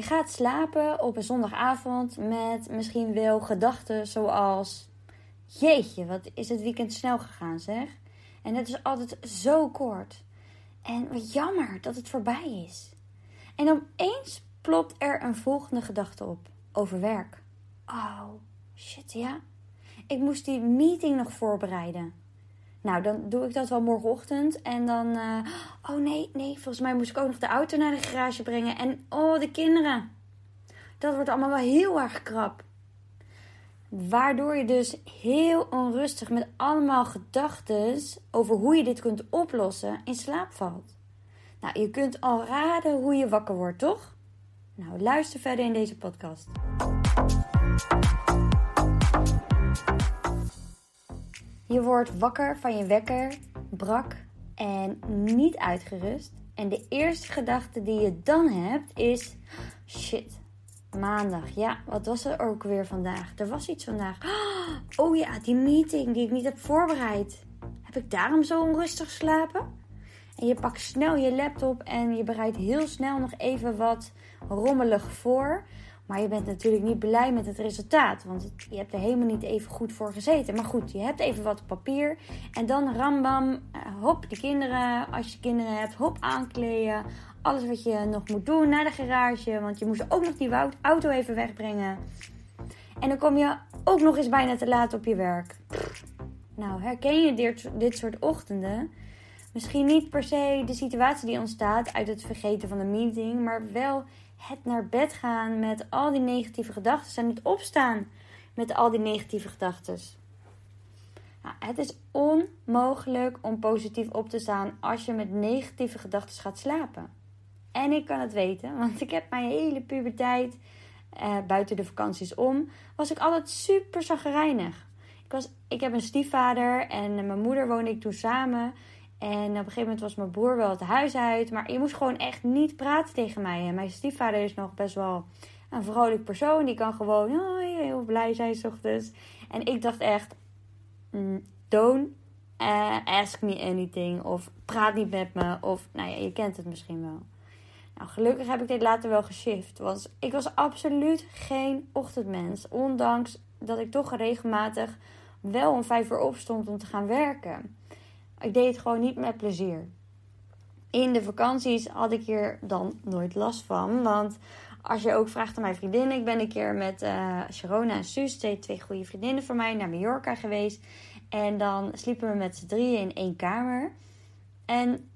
Je gaat slapen op een zondagavond met misschien wel gedachten zoals: Jeetje, wat is het weekend snel gegaan, zeg. En het is altijd zo kort. En wat jammer dat het voorbij is. En opeens plopt er een volgende gedachte op over werk. Oh, shit, ja. Ik moest die meeting nog voorbereiden. Nou, dan doe ik dat wel morgenochtend. En dan, uh, oh nee, nee, volgens mij moest ik ook nog de auto naar de garage brengen. En oh, de kinderen. Dat wordt allemaal wel heel erg krap. Waardoor je dus heel onrustig met allemaal gedachten over hoe je dit kunt oplossen in slaap valt. Nou, je kunt al raden hoe je wakker wordt, toch? Nou, luister verder in deze podcast. Je wordt wakker van je wekker, brak en niet uitgerust. En de eerste gedachte die je dan hebt is: shit, maandag. Ja, wat was er ook weer vandaag? Er was iets vandaag. Oh ja, die meeting die ik niet heb voorbereid. Heb ik daarom zo onrustig geslapen? En je pakt snel je laptop en je bereidt heel snel nog even wat rommelig voor. Maar je bent natuurlijk niet blij met het resultaat. Want je hebt er helemaal niet even goed voor gezeten. Maar goed, je hebt even wat papier. En dan rambam, uh, hop, de kinderen, als je kinderen hebt, hop, aankleden. Alles wat je nog moet doen naar de garage. Want je moest ook nog die auto even wegbrengen. En dan kom je ook nog eens bijna te laat op je werk. Nou, herken je dit, dit soort ochtenden? Misschien niet per se de situatie die ontstaat uit het vergeten van de meeting, maar wel het naar bed gaan met al die negatieve gedachten en het opstaan met al die negatieve gedachten. Nou, het is onmogelijk om positief op te staan als je met negatieve gedachten gaat slapen. En ik kan het weten, want ik heb mijn hele puberteit, eh, buiten de vakanties om, was ik altijd super zagrijnig. Ik, was, ik heb een stiefvader en mijn moeder woonde ik toen samen. En op een gegeven moment was mijn broer wel het huis uit. Maar je moest gewoon echt niet praten tegen mij. En mijn stiefvader is nog best wel een vrolijk persoon. Die kan gewoon oh, heel blij zijn s ochtends. En ik dacht echt, mm, don't uh, ask me anything. Of praat niet met me. Of, nou ja, je kent het misschien wel. Nou, gelukkig heb ik dit later wel geshift. Want ik was absoluut geen ochtendmens. Ondanks dat ik toch regelmatig wel om vijf uur opstond om te gaan werken. Ik deed het gewoon niet met plezier. In de vakanties had ik hier dan nooit last van. Want als je ook vraagt aan mijn vriendinnen. Ik ben een keer met uh, Sharona en Suus, twee, twee goede vriendinnen van mij, naar Mallorca geweest. En dan sliepen we met z'n drieën in één kamer. En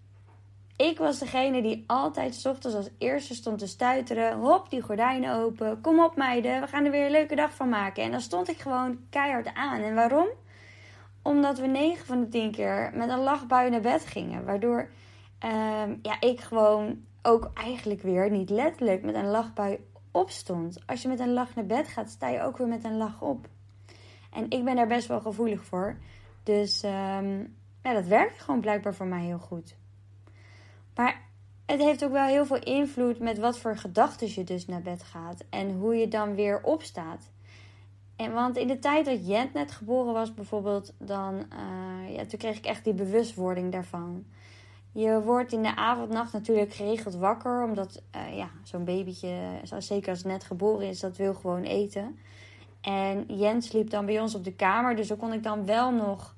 ik was degene die altijd s ochtends als eerste stond te stuiteren. Hop, die gordijnen open. Kom op meiden, we gaan er weer een leuke dag van maken. En dan stond ik gewoon keihard aan. En waarom? Omdat we 9 van de 10 keer met een lachbui naar bed gingen. Waardoor ehm, ja, ik gewoon ook eigenlijk weer niet letterlijk met een lachbui opstond. Als je met een lach naar bed gaat, sta je ook weer met een lach op. En ik ben daar best wel gevoelig voor. Dus um, ja, dat werkt gewoon blijkbaar voor mij heel goed. Maar het heeft ook wel heel veel invloed met wat voor gedachten je dus naar bed gaat. En hoe je dan weer opstaat. En want in de tijd dat Jent net geboren was, bijvoorbeeld, dan uh, ja, toen kreeg ik echt die bewustwording daarvan. Je wordt in de avond, nacht natuurlijk geregeld wakker, omdat uh, ja, zo'n babytje, zeker als het net geboren is, dat wil gewoon eten. En Jent sliep dan bij ons op de kamer, dus dan kon ik dan wel nog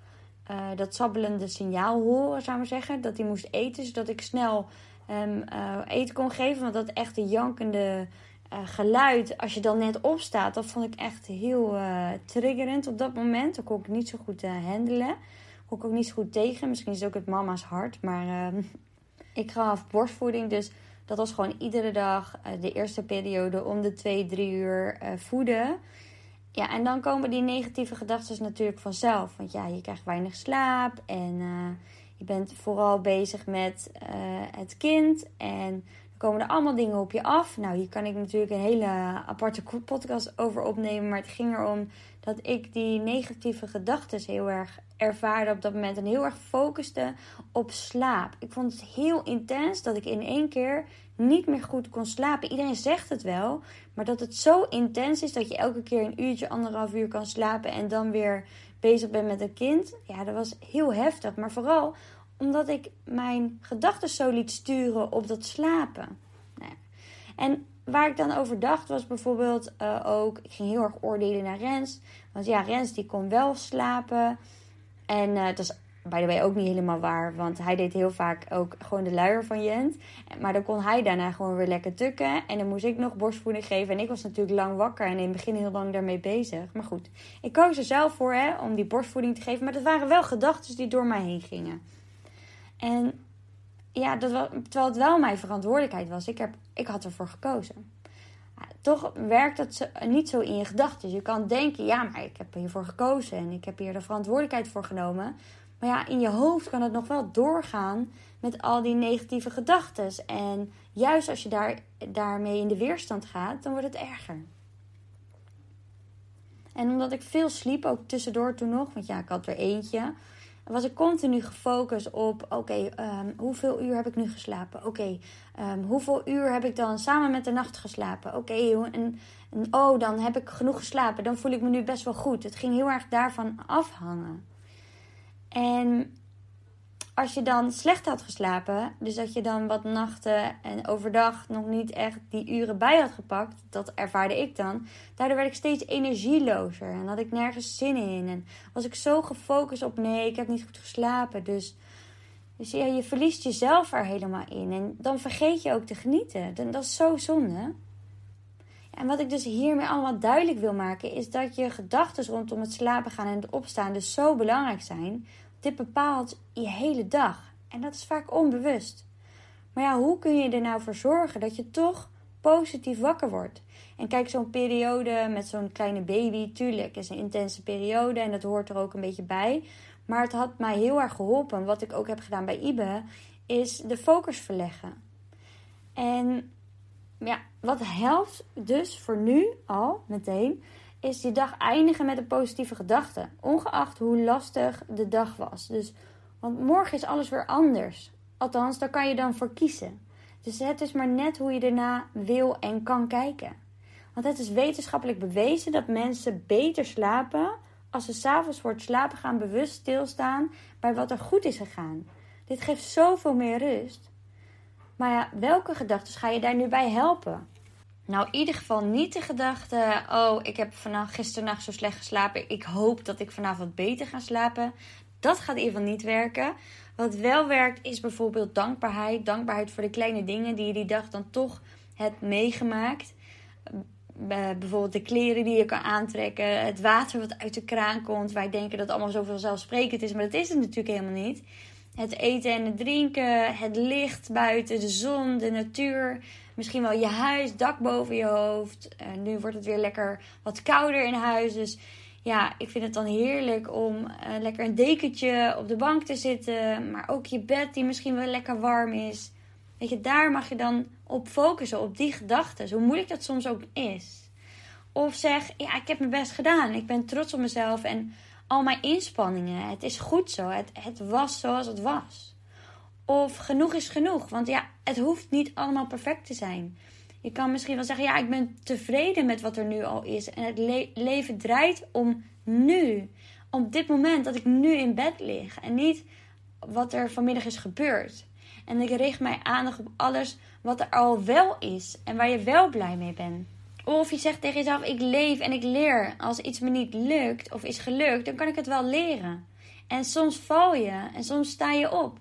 uh, dat sabbelende signaal horen, zou ik maar zeggen, dat hij moest eten, zodat ik snel hem eten kon geven, want dat echt de jankende uh, geluid, als je dan net opstaat, dat vond ik echt heel uh, triggerend op dat moment. Dat kon ik niet zo goed uh, handelen. Kon ik ook niet zo goed tegen. Misschien is het ook het mama's hart. Maar ik gaf borstvoeding, dus dat was gewoon iedere dag de eerste periode om de twee, drie uur voeden. Ja, en dan komen die negatieve gedachten natuurlijk vanzelf. Want ja, je krijgt weinig slaap en je bent vooral bezig met het kind. En komen er allemaal dingen op je af. Nou, hier kan ik natuurlijk een hele aparte podcast over opnemen. Maar het ging erom dat ik die negatieve gedachten heel erg ervaarde op dat moment. En heel erg focuste op slaap. Ik vond het heel intens dat ik in één keer niet meer goed kon slapen. Iedereen zegt het wel. Maar dat het zo intens is dat je elke keer een uurtje, anderhalf uur kan slapen. En dan weer bezig bent met een kind. Ja, dat was heel heftig. Maar vooral omdat ik mijn gedachten zo liet sturen op dat slapen. Nou En waar ik dan over dacht was bijvoorbeeld uh, ook... Ik ging heel erg oordelen naar Rens. Want ja, Rens die kon wel slapen. En uh, het is bij de way ook niet helemaal waar. Want hij deed heel vaak ook gewoon de luier van Jent. Maar dan kon hij daarna gewoon weer lekker tukken. En dan moest ik nog borstvoeding geven. En ik was natuurlijk lang wakker en in het begin heel lang daarmee bezig. Maar goed, ik koos er zelf voor hè, om die borstvoeding te geven. Maar dat waren wel gedachten die door mij heen gingen. En ja, dat terwijl het wel mijn verantwoordelijkheid was. Ik, heb, ik had ervoor gekozen. toch werkt dat niet zo in je gedachten. Je kan denken, ja, maar ik heb hiervoor gekozen en ik heb hier de verantwoordelijkheid voor genomen. Maar ja, in je hoofd kan het nog wel doorgaan met al die negatieve gedachten. En juist als je daar, daarmee in de weerstand gaat, dan wordt het erger. En omdat ik veel sliep, ook tussendoor toen nog, want ja, ik had er eentje, was ik continu gefocust op: oké, ehm, hoeveel uur heb ik nu geslapen? Oké, ehm, hoeveel uur heb ik dan samen met de nacht geslapen? Oké, en, en oh, dan heb ik genoeg geslapen, dan voel ik me nu best wel goed. Het ging heel erg daarvan afhangen. En als je dan slecht had geslapen, dus dat je dan wat nachten en overdag nog niet echt die uren bij had gepakt, dat ervaarde ik dan. Daardoor werd ik steeds energielozer en had ik nergens zin in. En was ik zo gefocust op nee, ik heb niet goed geslapen. Dus, dus je verliest jezelf er helemaal in. En dan vergeet je ook te genieten. Dat is zo zonde. En wat ik dus hiermee allemaal duidelijk wil maken, is dat je gedachten rondom het slapen gaan en het opstaan dus zo belangrijk zijn. Dit bepaalt je hele dag. En dat is vaak onbewust. Maar ja, hoe kun je er nou voor zorgen dat je toch positief wakker wordt? En kijk, zo'n periode met zo'n kleine baby, tuurlijk, is een intense periode en dat hoort er ook een beetje bij. Maar het had mij heel erg geholpen. Wat ik ook heb gedaan bij Ibe, is de focus verleggen. En ja, wat helpt dus voor nu al meteen, is die dag eindigen met een positieve gedachte. Ongeacht hoe lastig de dag was. Dus, want morgen is alles weer anders. Althans, daar kan je dan voor kiezen. Dus het is maar net hoe je erna wil en kan kijken. Want het is wetenschappelijk bewezen dat mensen beter slapen als ze s'avonds voor het slapen gaan bewust stilstaan bij wat er goed is gegaan. Dit geeft zoveel meer rust. Maar ja, welke gedachten ga je daar nu bij helpen? Nou, in ieder geval niet de gedachte: oh, ik heb vanaf gisternacht zo slecht geslapen. Ik hoop dat ik vanavond beter ga slapen. Dat gaat in ieder geval niet werken. Wat wel werkt, is bijvoorbeeld dankbaarheid. Dankbaarheid voor de kleine dingen die je die dag dan toch hebt meegemaakt. Bijvoorbeeld de kleren die je kan aantrekken, het water wat uit de kraan komt. Wij denken dat allemaal zoveel zelfsprekend is, maar dat is het natuurlijk helemaal niet. Het eten en het drinken, het licht buiten, de zon, de natuur. Misschien wel je huis, dak boven je hoofd. Nu wordt het weer lekker wat kouder in huis. Dus ja, ik vind het dan heerlijk om uh, lekker een dekentje op de bank te zitten. Maar ook je bed die misschien wel lekker warm is. Weet je, daar mag je dan op focussen, op die gedachten. Hoe moeilijk dat soms ook is. Of zeg, ja, ik heb mijn best gedaan. Ik ben trots op mezelf en al mijn inspanningen. Het is goed zo. Het, het was zoals het was. Of genoeg is genoeg. Want ja, het hoeft niet allemaal perfect te zijn. Je kan misschien wel zeggen: ja, ik ben tevreden met wat er nu al is. En het leven draait om nu. Op dit moment dat ik nu in bed lig. En niet wat er vanmiddag is gebeurd. En ik richt mijn aandacht op alles wat er al wel is. En waar je wel blij mee bent. Of je zegt tegen jezelf: ik leef en ik leer. Als iets me niet lukt of is gelukt, dan kan ik het wel leren. En soms val je en soms sta je op.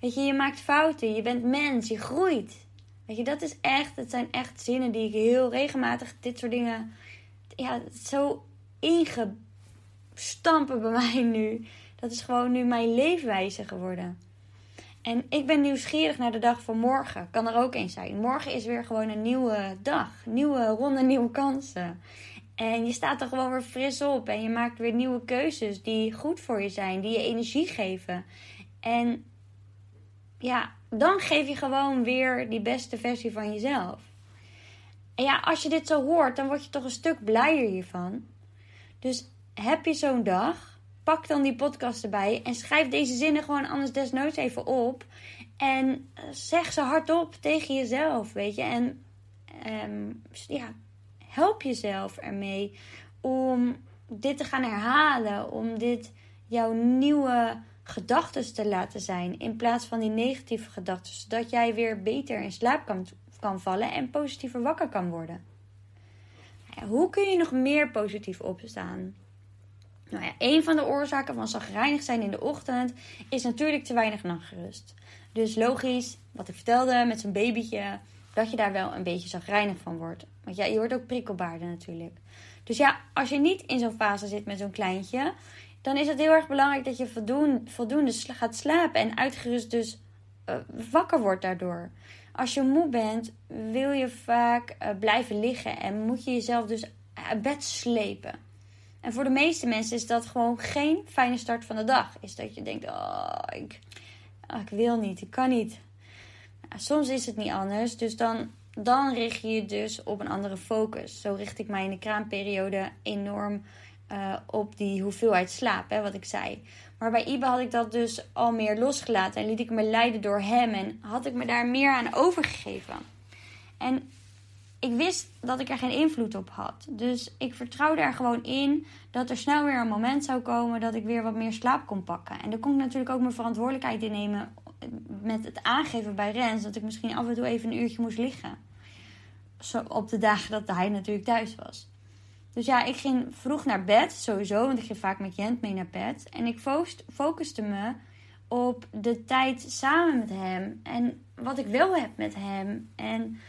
Weet je, je maakt fouten, je bent mens, je groeit. Weet je, dat is echt, het zijn echt zinnen die ik heel regelmatig, dit soort dingen, ja, zo ingestampen bij mij nu. Dat is gewoon nu mijn leefwijze geworden. En ik ben nieuwsgierig naar de dag van morgen. Kan er ook eens zijn. Morgen is weer gewoon een nieuwe dag. Nieuwe ronde, nieuwe kansen. En je staat er gewoon weer fris op. En je maakt weer nieuwe keuzes die goed voor je zijn. Die je energie geven. En ja, dan geef je gewoon weer die beste versie van jezelf. En ja, als je dit zo hoort, dan word je toch een stuk blijer hiervan. Dus heb je zo'n dag, pak dan die podcast erbij en schrijf deze zinnen gewoon anders desnoods even op. En eh, zeg ze hardop tegen jezelf, weet je. En um, ja, help jezelf ermee om dit te gaan herhalen. Om dit jouw nieuwe gedachten te laten zijn. In plaats van die negatieve gedachten. Zodat jij weer beter in slaap kan kan vallen en positiever wakker kan worden. Hoe kun je nog meer positief opstaan? Nou ja, een van de oorzaken van zagrijnig zijn in de ochtend is natuurlijk te weinig nachtrust. Dus logisch, wat ik vertelde met zo'n babytje, dat je daar wel een beetje zagrijnig van wordt. Want ja, je wordt ook prikkelbaarder natuurlijk. Dus ja, als je niet in zo'n fase zit met zo'n kleintje, dan is het heel erg belangrijk dat je voldoende, gaat slapen en uitgerust dus uh, wakker wordt daardoor. Als je moe bent, wil je vaak uh, blijven liggen en moet je jezelf dus uit bed slepen. En voor de meeste mensen is dat gewoon geen fijne start van de dag. Is dat je denkt, oh, ik, oh, ik wil niet, ik kan niet. Nou, soms is het niet anders, dus dan, dan richt je je dus op een andere focus. Zo richt ik mij in de kraamperiode enorm uh, op die hoeveelheid slaap, hè, wat ik zei. Maar bij Ibe had ik dat dus al meer losgelaten en liet ik me leiden door hem en had ik me daar meer aan overgegeven. En ik wist dat ik er geen invloed op had. Dus ik vertrouwde er gewoon in dat er snel weer een moment zou komen dat ik weer wat meer slaap kon pakken. En dan kon ik natuurlijk ook mijn verantwoordelijkheid innemen met het aangeven bij Rens dat ik misschien af en toe even een uurtje moest liggen. Zo op de dagen dat hij natuurlijk thuis was. Dus ja, ik ging vroeg naar bed, sowieso, want ik ging vaak met Jent mee naar bed. En ik focuste me op de tijd samen met hem en wat ik wel heb met hem. En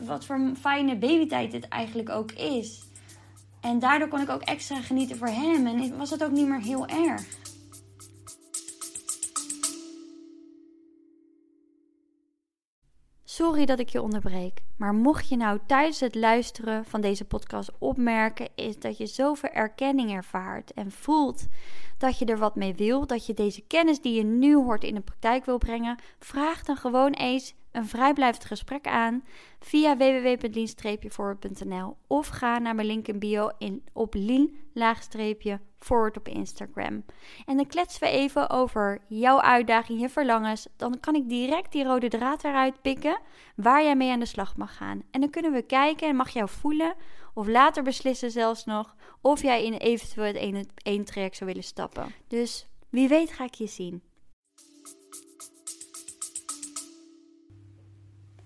wat voor fijne babytijd dit eigenlijk ook is. En daardoor kon ik ook extra genieten voor hem en was het ook niet meer heel erg. Sorry dat ik je onderbreek, maar mocht je nou tijdens het luisteren van deze podcast opmerken, is dat je zoveel erkenning ervaart en voelt dat je er wat mee wil, dat je deze kennis die je nu hoort in de praktijk wil brengen, vraag dan gewoon eens een vrijblijvend gesprek aan via www.lien-forward.nl of ga naar mijn link in bio in, op lien-forward op Instagram. En dan kletsen we even over jouw uitdaging, je verlangens. Dan kan ik direct die rode draad eruit pikken waar jij mee aan de slag mag gaan. En dan kunnen we kijken en mag jou voelen of later beslissen zelfs nog of jij in eventueel het ene, één traject zou willen stappen. Dus wie weet ga ik je zien.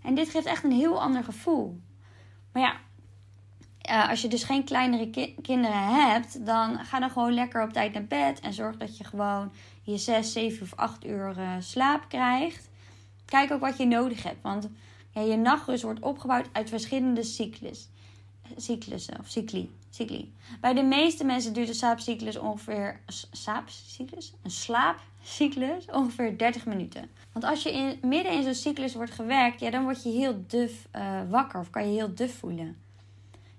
En dit geeft echt een heel ander gevoel. Maar ja, uh, als je dus geen kleinere ki kinderen hebt, dan ga dan gewoon lekker op tijd naar bed. En zorg dat je gewoon je 6, 7 of 8 uur uh, slaap krijgt. Kijk ook wat je nodig hebt. Want ja, je nachtrust wordt opgebouwd uit verschillende cyclus, cyclussen of cycli, cycli. Bij de meeste mensen duurt de slaapcyclus ongeveer. Slaapcyclus? Een slaapcyclus ongeveer 30 minuten. Want als je midden in zo'n cyclus wordt gewerkt, ja, dan word je heel duf uh, wakker of kan je heel duf voelen.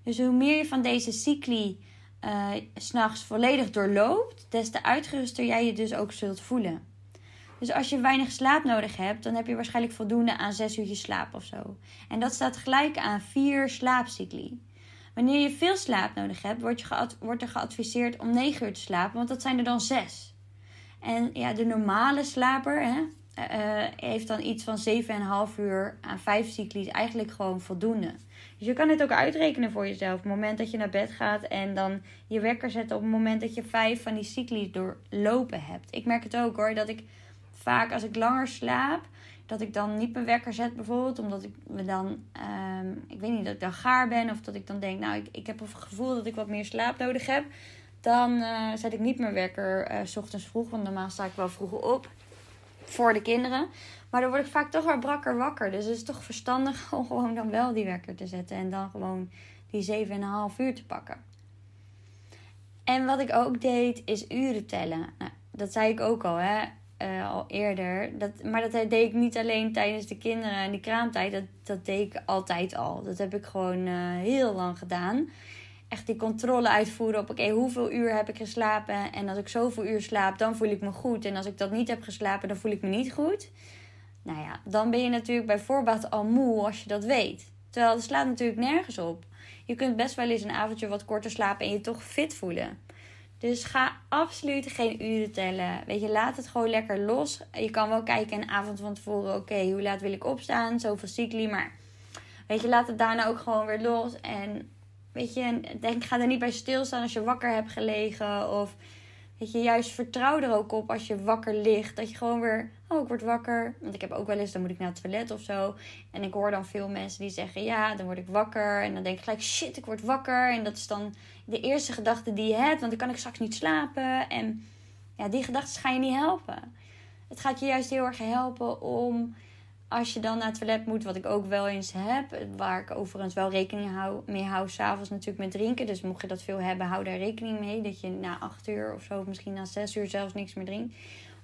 Dus hoe meer je van deze cycli uh, s'nachts volledig doorloopt, des te uitgeruster jij je dus ook zult voelen. Dus als je weinig slaap nodig hebt, dan heb je waarschijnlijk voldoende aan 6 uurtjes slaap of zo. En dat staat gelijk aan 4 slaapcycli. Wanneer je veel slaap nodig hebt, wordt, je wordt er geadviseerd om 9 uur te slapen, want dat zijn er dan 6. En ja, de normale slaper, hè, uh, heeft dan iets van 7,5 uur aan 5 cyclies eigenlijk gewoon voldoende. Dus je kan dit ook uitrekenen voor jezelf. Op het moment dat je naar bed gaat en dan je wekker zetten op het moment dat je 5 van die cyclies doorlopen hebt. Ik merk het ook hoor, dat ik vaak als ik langer slaap, dat ik dan niet mijn wekker zet bijvoorbeeld. Omdat ik me dan, um, ik weet niet, dat ik dan gaar ben. Of dat ik dan denk, nou ik, ik heb het gevoel dat ik wat meer slaap nodig heb. Dan uh, zet ik niet mijn wekker uh, ochtends vroeg, want normaal sta ik wel vroeg op voor de kinderen. Maar dan word ik vaak toch wel brakker wakker. Dus het is toch verstandig om gewoon dan wel die wekker te zetten. En dan gewoon die 7,5 uur te pakken. En wat ik ook deed, is uren tellen. Nou, dat zei ik ook al, hè. Uh, al eerder. Dat, maar dat deed ik niet alleen tijdens de kinderen en die kraamtijd. Dat, dat deed ik altijd al. Dat heb ik gewoon uh, heel lang gedaan echt die controle uitvoeren op oké, hoeveel uur heb ik geslapen? En als ik zoveel uur slaap, dan voel ik me goed. En als ik dat niet heb geslapen, dan voel ik me niet goed. Nou ja, dan ben je natuurlijk bij voorbaat al moe als je dat weet. Terwijl het slaat natuurlijk nergens op. Je kunt best wel eens een avondje wat korter slapen en je toch fit voelen. Dus ga absoluut geen uren tellen. Weet je, laat het gewoon lekker los. Je kan wel kijken een avond van tevoren, oké, hoe laat wil ik opstaan? Zoveel cycli, maar weet je, laat het daarna ook gewoon weer los. En Weet je, denk, ga er niet bij stilstaan als je wakker hebt gelegen. Of Dat je juist vertrouw er ook op als je wakker ligt. Dat je gewoon weer, oh ik word wakker. Want ik heb ook wel eens, dan moet ik naar het toilet of zo. En ik hoor dan veel mensen die zeggen, ja dan word ik wakker. En dan denk ik gelijk, shit ik word wakker. En dat is dan de eerste gedachte die je hebt. Want dan kan ik straks niet slapen. En ja, die gedachten gaan je niet helpen. Het gaat je juist heel erg helpen om als je dan naar het toilet moet, wat ik ook wel eens heb, waar ik overigens wel rekening hou, mee hou, s'avonds natuurlijk met drinken. Dus mocht je dat veel hebben, hou daar rekening mee. Dat je na acht uur of zo, misschien na zes uur zelfs niks meer drinkt.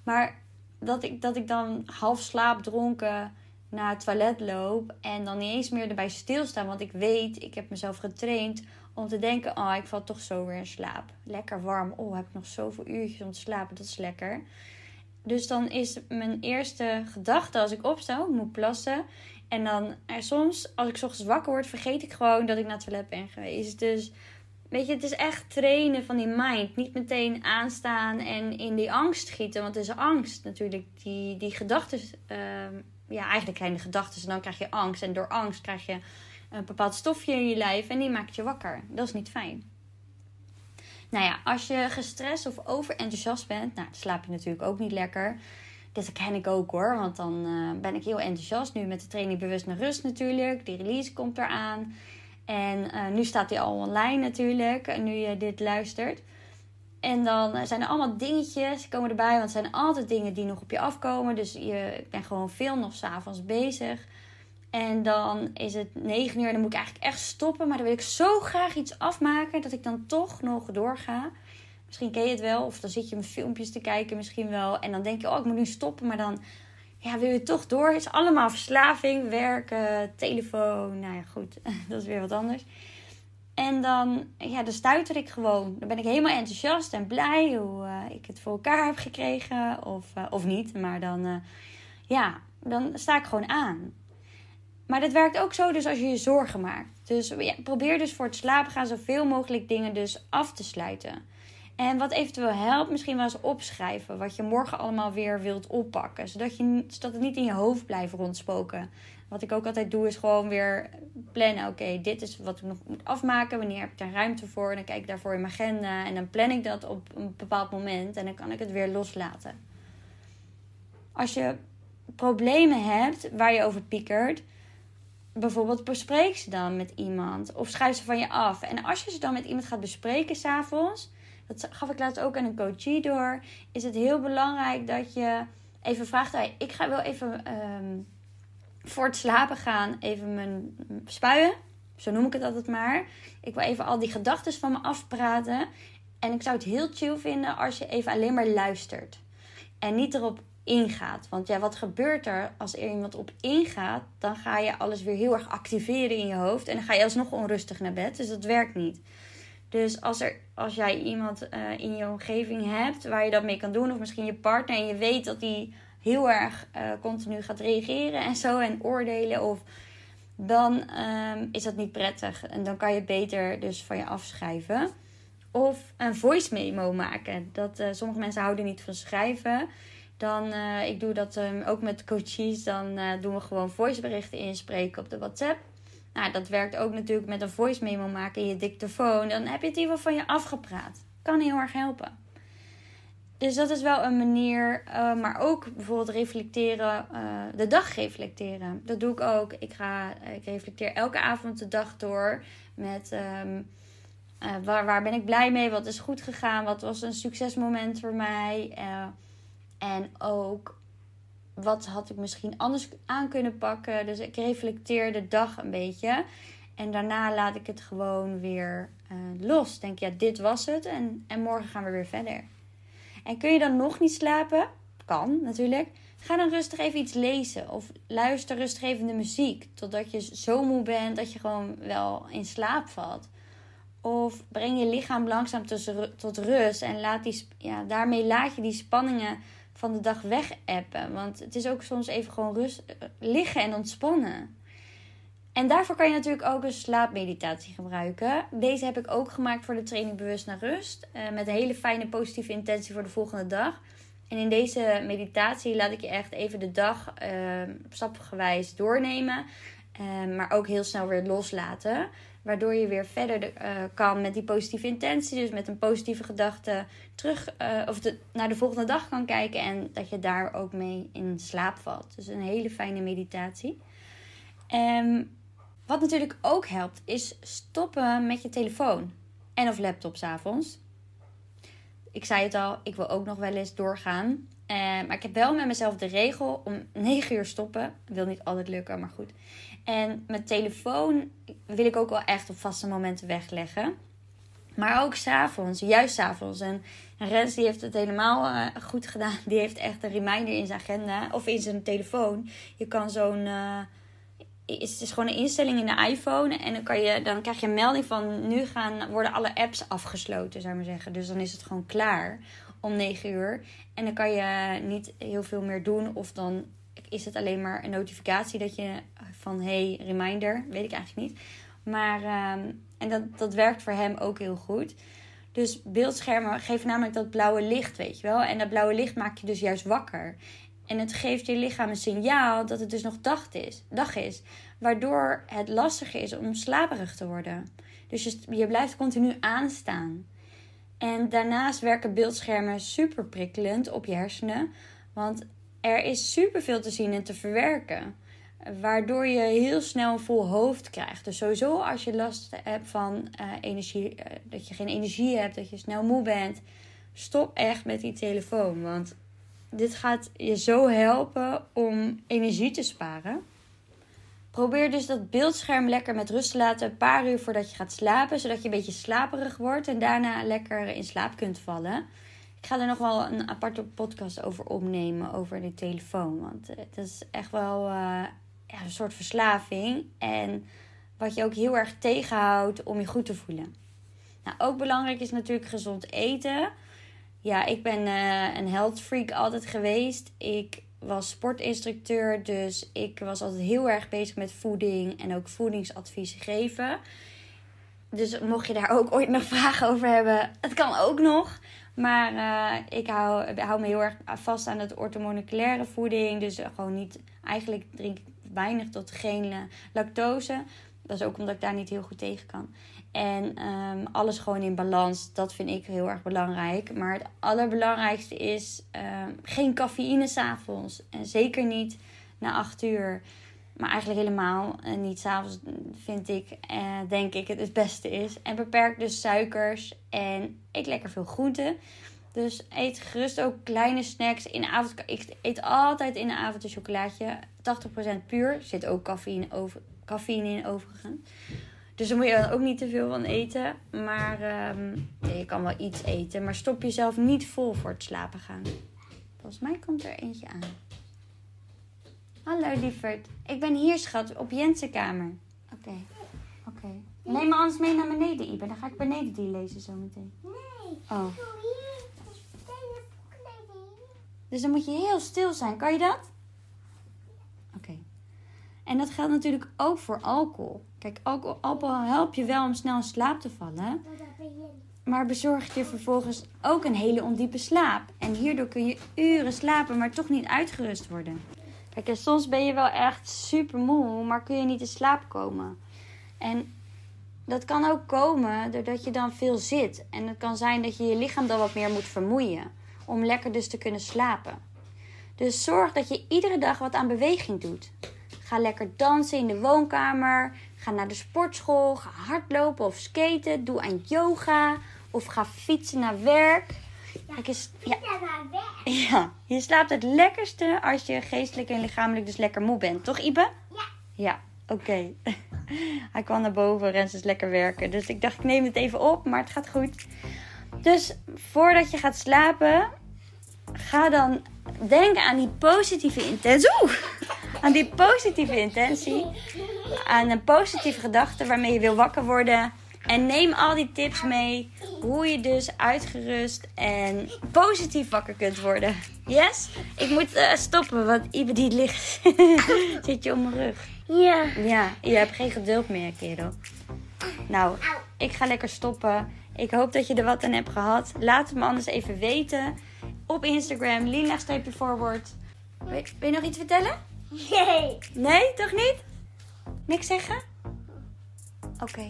Maar dat ik, dat ik dan half slaapdronken naar het toilet loop en dan niet eens meer erbij stilstaan. Want ik weet, ik heb mezelf getraind om te denken, oh, ik val toch zo weer in slaap. Lekker warm. Oh, heb ik nog zoveel uurtjes om te slapen. Dat is lekker. Dus dan is mijn eerste gedachte als ik opsta, ik moet plassen. En dan er soms, als ik ochtends wakker word, vergeet ik gewoon dat ik naar het toilet ben geweest. Dus weet je, het is echt trainen van die mind. Niet meteen aanstaan en in die angst schieten. Want het is angst natuurlijk. Die, die gedachten, uh, ja, eigenlijk kleine gedachten. En dan krijg je angst. En door angst krijg je een bepaald stofje in je lijf. En die maakt je wakker. Dat is niet fijn. Nou ja, als je gestrest of overenthousiast bent, nou, slaap je natuurlijk ook niet lekker. Dat ken ik ook hoor, want dan uh, ben ik heel enthousiast. Nu met de training Bewust naar Rust natuurlijk. Die release komt eraan. En uh, nu staat die al online natuurlijk, nu je dit luistert. En dan zijn er allemaal dingetjes, komen erbij. Want het zijn altijd dingen die nog op je afkomen. Dus je bent gewoon veel nog s'avonds bezig. En dan is het 9 uur en dan moet ik eigenlijk echt stoppen. Maar dan wil ik zo graag iets afmaken dat ik dan toch nog doorga. Misschien ken je het wel. Of dan zit je met filmpjes te kijken misschien wel. En dan denk je, oh ik moet nu stoppen. Maar dan ja, wil je toch door. Het is allemaal verslaving, werken, telefoon. Nou ja, goed. dat is weer wat anders. En dan, ja, dan stuiter ik gewoon. Dan ben ik helemaal enthousiast en blij hoe uh, ik het voor elkaar heb gekregen. Of, uh, of niet. Maar dan, uh, ja, dan sta ik gewoon aan. Maar dat werkt ook zo dus als je je zorgen maakt. Dus ja, probeer dus voor het slapen gaan zoveel mogelijk dingen dus af te sluiten. En wat eventueel helpt, misschien wel eens opschrijven. Wat je morgen allemaal weer wilt oppakken. Zodat, je, zodat het niet in je hoofd blijft rondspoken. Wat ik ook altijd doe, is gewoon weer plannen. Oké, dit is wat ik nog moet afmaken. Wanneer heb ik daar ruimte voor? En dan kijk ik daarvoor in mijn agenda. En dan plan ik dat op een bepaald moment. En dan kan ik het weer loslaten. Als je problemen hebt waar je over piekert bijvoorbeeld bespreek ze dan met iemand of schrijf ze van je af. En als je ze dan met iemand gaat bespreken s'avonds, dat gaf ik laatst ook aan een coachie door, is het heel belangrijk dat je even vraagt: ik ga wel even um, voor het slapen gaan, even mijn spuien. Zo noem ik het altijd maar. Ik wil even al die gedachten van me afpraten. En ik zou het heel chill vinden als je even alleen maar luistert. En niet erop ingaat. Want ja, wat gebeurt er als er iemand op ingaat? Dan ga je alles weer heel erg activeren in je hoofd. En dan ga je alsnog onrustig naar bed. Dus dat werkt niet. Dus als, er, als jij iemand uh, in je omgeving hebt waar je dat mee kan doen, of misschien je partner, en je weet dat die heel erg uh, continu gaat reageren en zo en oordelen, of dan um, is dat niet prettig. En dan kan je beter dus van je afschrijven. Of een voice memo maken. Dat, uh, sommige mensen houden niet van schrijven. Dan, uh, ik doe dat um, ook met coaches. Dan uh, doen we gewoon voiceberichten inspreken op de WhatsApp. Nou, dat werkt ook natuurlijk met een voice memo maken in je dictafoon. Dan heb je het in van je afgepraat. Kan heel erg helpen. Dus dat is wel een manier. Uh, maar ook bijvoorbeeld reflecteren, de dag reflecteren. Dat doe ik ook. Ik, ga, ik reflecteer elke avond de dag door met... Um, waar, waar ben ik blij mee? Wat is goed gegaan? Wat was een succesmoment voor mij? En ook wat had ik misschien anders aan kunnen pakken. Dus ik reflecteer de dag een beetje. En daarna laat ik het gewoon weer uh, los. Denk, ja, dit was het. En, en morgen gaan we weer verder. En kun je dan nog niet slapen? Kan natuurlijk. Ga dan rustig even iets lezen. Of luister rustig even de muziek. Totdat je zo moe bent dat je gewoon wel in slaap valt. Of breng je lichaam langzaam tot rust. En laat die, ja, daarmee laat je die spanningen van de dag weg appen. Want het is ook soms even gewoon rust, eh, liggen en ontspannen. En daarvoor kan je natuurlijk ook een slaapmeditatie gebruiken. Deze heb ik ook gemaakt voor de training Bewust naar Rust. Uh, met een hele fijne positieve intentie voor de volgende dag. En in deze meditatie laat ik je echt even de dag uh, stapgewijs doornemen. Eh, maar ook heel snel weer loslaten. Waardoor je weer verder eh, kan met die positieve intentie. Dus met een positieve gedachte terug eh, of naar de volgende dag kan kijken. En dat je daar ook mee in slaap valt. Dus een hele fijne meditatie. Um, wat natuurlijk ook helpt, is stoppen met je telefoon. En of laptop s'avonds. Ik zei het al, ik wil ook nog wel eens doorgaan. Uh, maar ik heb wel met mezelf de regel om 9 uur stoppen. Wil niet altijd lukken, maar goed. En mijn telefoon wil ik ook wel echt op vaste momenten wegleggen. Maar ook s'avonds, juist s'avonds. En Rens die heeft het helemaal uh, goed gedaan. Die heeft echt een reminder in zijn agenda of in zijn telefoon. Je kan zo'n. Uh, het is gewoon een instelling in de iPhone. En dan, kan je, dan krijg je een melding van nu gaan, worden alle apps afgesloten, zou ik maar zeggen. Dus dan is het gewoon klaar om 9 uur. En dan kan je niet heel veel meer doen. Of dan is het alleen maar een notificatie dat je van hey, reminder, weet ik eigenlijk niet. Maar, ehm, en dat, dat werkt voor hem ook heel goed. Dus beeldschermen geven namelijk dat blauwe licht, weet je wel. En dat blauwe licht maakt je dus juist wakker. En het geeft je lichaam een signaal dat het dus nog dag is. Dag is waardoor het lastiger is om slaperig te worden. Dus je, je blijft continu aanstaan. En daarnaast werken beeldschermen super prikkelend op je hersenen. Want er is superveel te zien en te verwerken. Waardoor je heel snel een vol hoofd krijgt. Dus sowieso als je last hebt van uh, energie, uh, dat je geen energie hebt, dat je snel moe bent. Stop echt met die telefoon. Want dit gaat je zo helpen om energie te sparen. Probeer dus dat beeldscherm lekker met rust te laten. Een paar uur voordat je gaat slapen. Zodat je een beetje slaperig wordt. En daarna lekker in slaap kunt vallen. Ik ga er nog wel een aparte podcast over opnemen. Over de telefoon. Want het is echt wel ja, een soort verslaving. En wat je ook heel erg tegenhoudt om je goed te voelen. Nou, ook belangrijk is natuurlijk gezond eten. Ja, ik ben uh, een health freak altijd geweest. Ik was sportinstructeur, dus ik was altijd heel erg bezig met voeding en ook voedingsadviezen geven. Dus mocht je daar ook ooit nog vragen over hebben, het kan ook nog. Maar uh, ik hou, hou me heel erg vast aan het orthomoleculaire voeding. Dus gewoon niet, eigenlijk drink ik weinig tot geen lactose. Dat is ook omdat ik daar niet heel goed tegen kan. En um, alles gewoon in balans, dat vind ik heel erg belangrijk. Maar het allerbelangrijkste is um, geen cafeïne s'avonds. En zeker niet na 8 uur. Maar eigenlijk helemaal en niet s'avonds vind ik, eh, denk ik, het het beste is. En beperk dus suikers en eet lekker veel groenten. Dus eet gerust ook kleine snacks in de avond. Ik eet altijd in de avond een chocolaatje. 80% puur. Zit ook cafeïne, over, cafeïne in overigens. Dus daar moet je dan ook niet te veel van eten. Maar um, je kan wel iets eten. Maar stop jezelf niet vol voor het slapen gaan. Volgens mij komt er eentje aan. Hallo lieverd. Ik ben hier schat op Jensen kamer. Oké. Okay. Oké. Okay. Neem me anders mee naar beneden, Ibe. Dan ga ik beneden die lezen zometeen. Nee. Oh. hier. Dus dan moet je heel stil zijn. Kan je dat? Oké. Okay. En dat geldt natuurlijk ook voor alcohol. Kijk, alcohol, alcohol helpt je wel om snel in slaap te vallen. Maar bezorgt je vervolgens ook een hele ondiepe slaap. En hierdoor kun je uren slapen, maar toch niet uitgerust worden. Kijk, soms ben je wel echt super moe, maar kun je niet in slaap komen. En dat kan ook komen doordat je dan veel zit. En het kan zijn dat je je lichaam dan wat meer moet vermoeien. Om lekker dus te kunnen slapen. Dus zorg dat je iedere dag wat aan beweging doet. Ga lekker dansen in de woonkamer. Ga naar de sportschool. Ga hardlopen of skaten. Doe aan yoga. Of ga fietsen naar werk. Ja, Kijk eens, ja. ja, je slaapt het lekkerste als je geestelijk en lichamelijk dus lekker moe bent. Toch Ibe? Ja. Ja, oké. Hij kwam naar boven, Rens is lekker werken. Dus ik dacht, ik neem het even op, maar het gaat goed. Dus voordat je gaat slapen, ga dan denken aan die positieve intentie. Oeh, aan die positieve intentie. Aan een positieve gedachte waarmee je wil wakker worden. En neem al die tips mee. Hoe je dus uitgerust en positief wakker kunt worden. Yes? Ik moet uh, stoppen, want Ibe die ligt. Zit je om mijn rug. Ja. Ja, je hebt geen geduld meer, kerel. Nou, ik ga lekker stoppen. Ik hoop dat je er wat aan hebt gehad. Laat het me anders even weten. Op Instagram, Lina-forward. Wil je nog iets vertellen? Nee. Nee, toch niet? Niks zeggen? Oké.